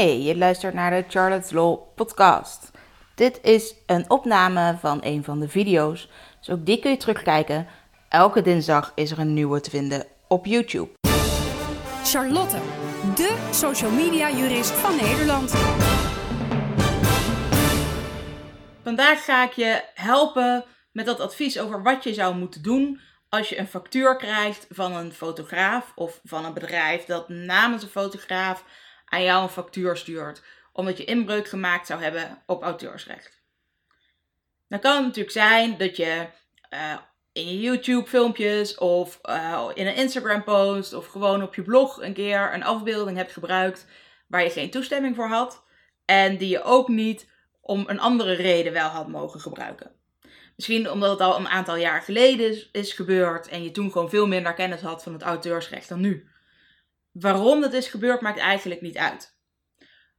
Hey, je luistert naar de Charlotte's Law podcast. Dit is een opname van een van de video's, dus ook die kun je terugkijken. Elke dinsdag is er een nieuwe te vinden op YouTube. Charlotte, de social media jurist van Nederland. Vandaag ga ik je helpen met dat advies over wat je zou moeten doen als je een factuur krijgt van een fotograaf of van een bedrijf dat namens een fotograaf aan jou een factuur stuurt, omdat je inbreuk gemaakt zou hebben op auteursrecht. Dan kan het natuurlijk zijn dat je uh, in je YouTube-filmpjes of uh, in een Instagram-post of gewoon op je blog een keer een afbeelding hebt gebruikt waar je geen toestemming voor had en die je ook niet om een andere reden wel had mogen gebruiken. Misschien omdat het al een aantal jaar geleden is gebeurd en je toen gewoon veel minder kennis had van het auteursrecht dan nu. Waarom dat is gebeurd maakt eigenlijk niet uit.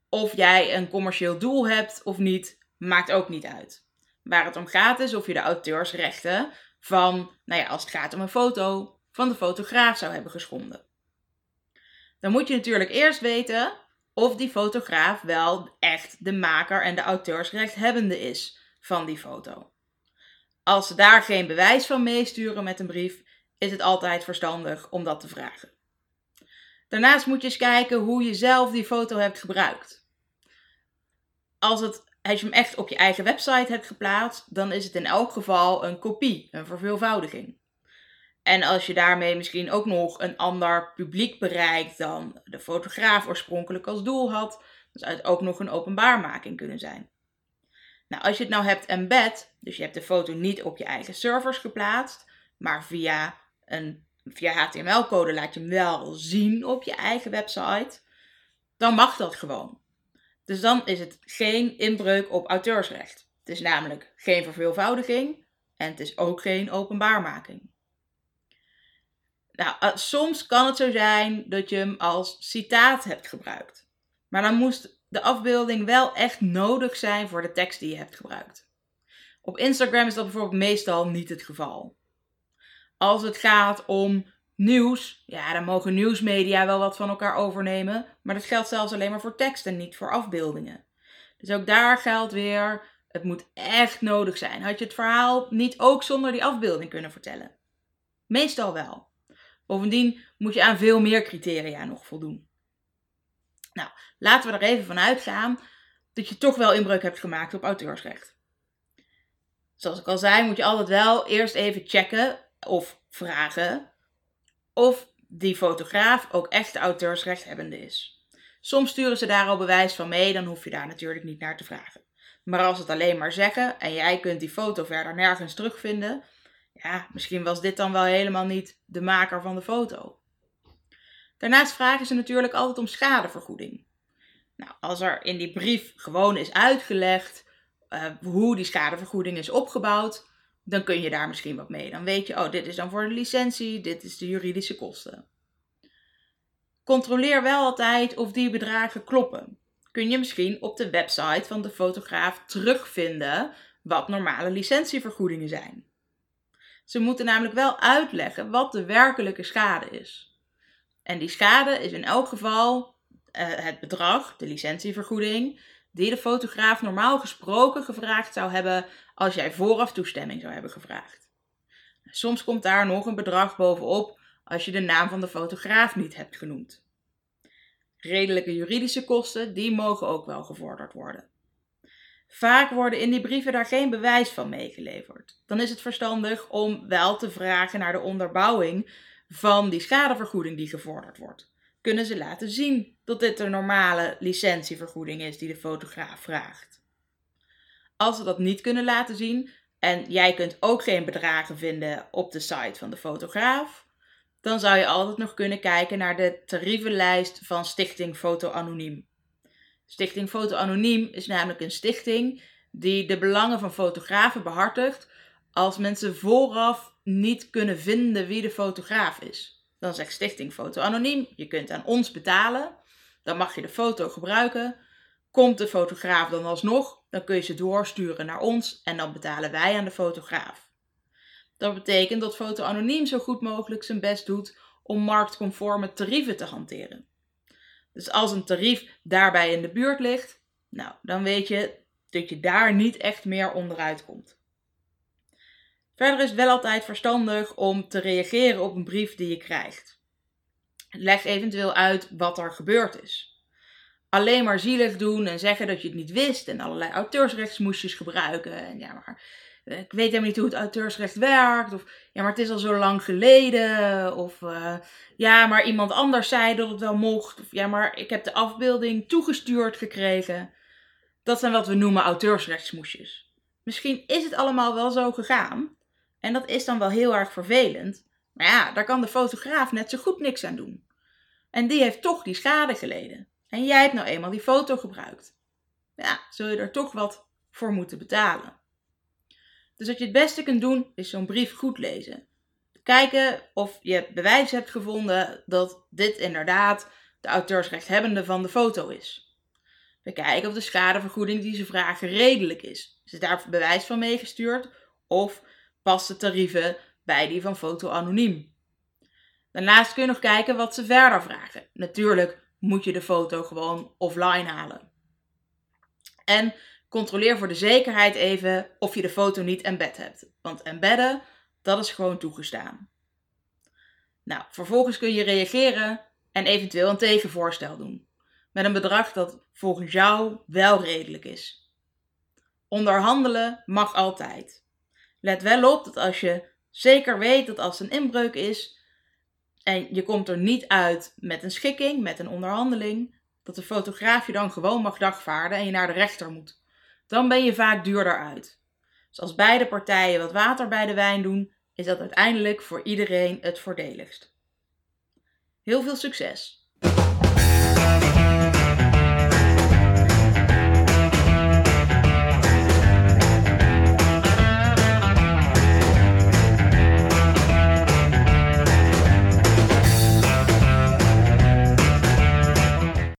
Of jij een commercieel doel hebt of niet, maakt ook niet uit. Waar het om gaat is of je de auteursrechten van, nou ja, als het gaat om een foto, van de fotograaf zou hebben geschonden. Dan moet je natuurlijk eerst weten of die fotograaf wel echt de maker en de auteursrechthebbende is van die foto. Als ze daar geen bewijs van meesturen met een brief, is het altijd verstandig om dat te vragen. Daarnaast moet je eens kijken hoe je zelf die foto hebt gebruikt. Als, het, als je hem echt op je eigen website hebt geplaatst, dan is het in elk geval een kopie, een verveelvoudiging. En als je daarmee misschien ook nog een ander publiek bereikt dan de fotograaf oorspronkelijk als doel had, dan zou het ook nog een openbaarmaking kunnen zijn. Nou, als je het nou hebt embed, dus je hebt de foto niet op je eigen servers geplaatst, maar via een via HTML-code laat je hem wel zien op je eigen website, dan mag dat gewoon. Dus dan is het geen inbreuk op auteursrecht. Het is namelijk geen verveelvoudiging en het is ook geen openbaarmaking. Nou, eh, soms kan het zo zijn dat je hem als citaat hebt gebruikt. Maar dan moest de afbeelding wel echt nodig zijn voor de tekst die je hebt gebruikt. Op Instagram is dat bijvoorbeeld meestal niet het geval als het gaat om nieuws, ja, dan mogen nieuwsmedia wel wat van elkaar overnemen. Maar dat geldt zelfs alleen maar voor tekst en niet voor afbeeldingen. Dus ook daar geldt weer, het moet echt nodig zijn. Had je het verhaal niet ook zonder die afbeelding kunnen vertellen? Meestal wel. Bovendien moet je aan veel meer criteria nog voldoen. Nou, laten we er even van uitgaan dat je toch wel inbreuk hebt gemaakt op auteursrecht. Zoals ik al zei, moet je altijd wel eerst even checken of vragen of die fotograaf ook echt de auteursrechthebbende is. Soms sturen ze daar al bewijs van mee, dan hoef je daar natuurlijk niet naar te vragen. Maar als het alleen maar zeggen en jij kunt die foto verder nergens terugvinden, ja, misschien was dit dan wel helemaal niet de maker van de foto. Daarnaast vragen ze natuurlijk altijd om schadevergoeding. Nou, als er in die brief gewoon is uitgelegd uh, hoe die schadevergoeding is opgebouwd, dan kun je daar misschien wat mee. Dan weet je, oh, dit is dan voor de licentie, dit is de juridische kosten. Controleer wel altijd of die bedragen kloppen. Kun je misschien op de website van de fotograaf terugvinden wat normale licentievergoedingen zijn. Ze moeten namelijk wel uitleggen wat de werkelijke schade is. En die schade is in elk geval uh, het bedrag, de licentievergoeding, die de fotograaf normaal gesproken gevraagd zou hebben als jij vooraf toestemming zou hebben gevraagd. Soms komt daar nog een bedrag bovenop als je de naam van de fotograaf niet hebt genoemd. Redelijke juridische kosten, die mogen ook wel gevorderd worden. Vaak worden in die brieven daar geen bewijs van meegeleverd. Dan is het verstandig om wel te vragen naar de onderbouwing van die schadevergoeding die gevorderd wordt kunnen ze laten zien dat dit een normale licentievergoeding is die de fotograaf vraagt. Als ze dat niet kunnen laten zien en jij kunt ook geen bedragen vinden op de site van de fotograaf, dan zou je altijd nog kunnen kijken naar de tarievenlijst van Stichting Foto Anoniem. Stichting Foto Anoniem is namelijk een stichting die de belangen van fotografen behartigt als mensen vooraf niet kunnen vinden wie de fotograaf is. Dan zegt Stichting Foto Anoniem, je kunt aan ons betalen. Dan mag je de foto gebruiken. Komt de fotograaf dan alsnog, dan kun je ze doorsturen naar ons en dan betalen wij aan de fotograaf. Dat betekent dat Foto Anoniem zo goed mogelijk zijn best doet om marktconforme tarieven te hanteren. Dus als een tarief daarbij in de buurt ligt, nou, dan weet je dat je daar niet echt meer onderuit komt. Verder is het wel altijd verstandig om te reageren op een brief die je krijgt. Leg eventueel uit wat er gebeurd is. Alleen maar zielig doen en zeggen dat je het niet wist en allerlei auteursrechtsmoesjes gebruiken. En ja, maar eh, ik weet helemaal niet hoe het auteursrecht werkt. Of ja, maar het is al zo lang geleden. Of uh, ja, maar iemand anders zei dat het wel mocht. Of ja, maar ik heb de afbeelding toegestuurd gekregen. Dat zijn wat we noemen auteursrechtsmoesjes. Misschien is het allemaal wel zo gegaan. En dat is dan wel heel erg vervelend. Maar ja, daar kan de fotograaf net zo goed niks aan doen. En die heeft toch die schade geleden. En jij hebt nou eenmaal die foto gebruikt. Ja, zul je er toch wat voor moeten betalen. Dus wat je het beste kunt doen, is zo'n brief goed lezen. Kijken of je bewijs hebt gevonden dat dit inderdaad de auteursrechthebbende van de foto is. Bekijken of de schadevergoeding die ze vragen redelijk is. Is daar bewijs van meegestuurd? Of past de tarieven bij die van foto anoniem? Daarnaast kun je nog kijken wat ze verder vragen. Natuurlijk moet je de foto gewoon offline halen. En controleer voor de zekerheid even of je de foto niet embed hebt. Want embedden, dat is gewoon toegestaan. Nou, vervolgens kun je reageren en eventueel een tegenvoorstel doen. Met een bedrag dat volgens jou wel redelijk is. Onderhandelen mag altijd. Let wel op dat als je zeker weet dat als een inbreuk is en je komt er niet uit met een schikking, met een onderhandeling, dat de fotograaf je dan gewoon mag dagvaarden en je naar de rechter moet dan ben je vaak duurder uit. Dus als beide partijen wat water bij de wijn doen, is dat uiteindelijk voor iedereen het voordeligst. Heel veel succes!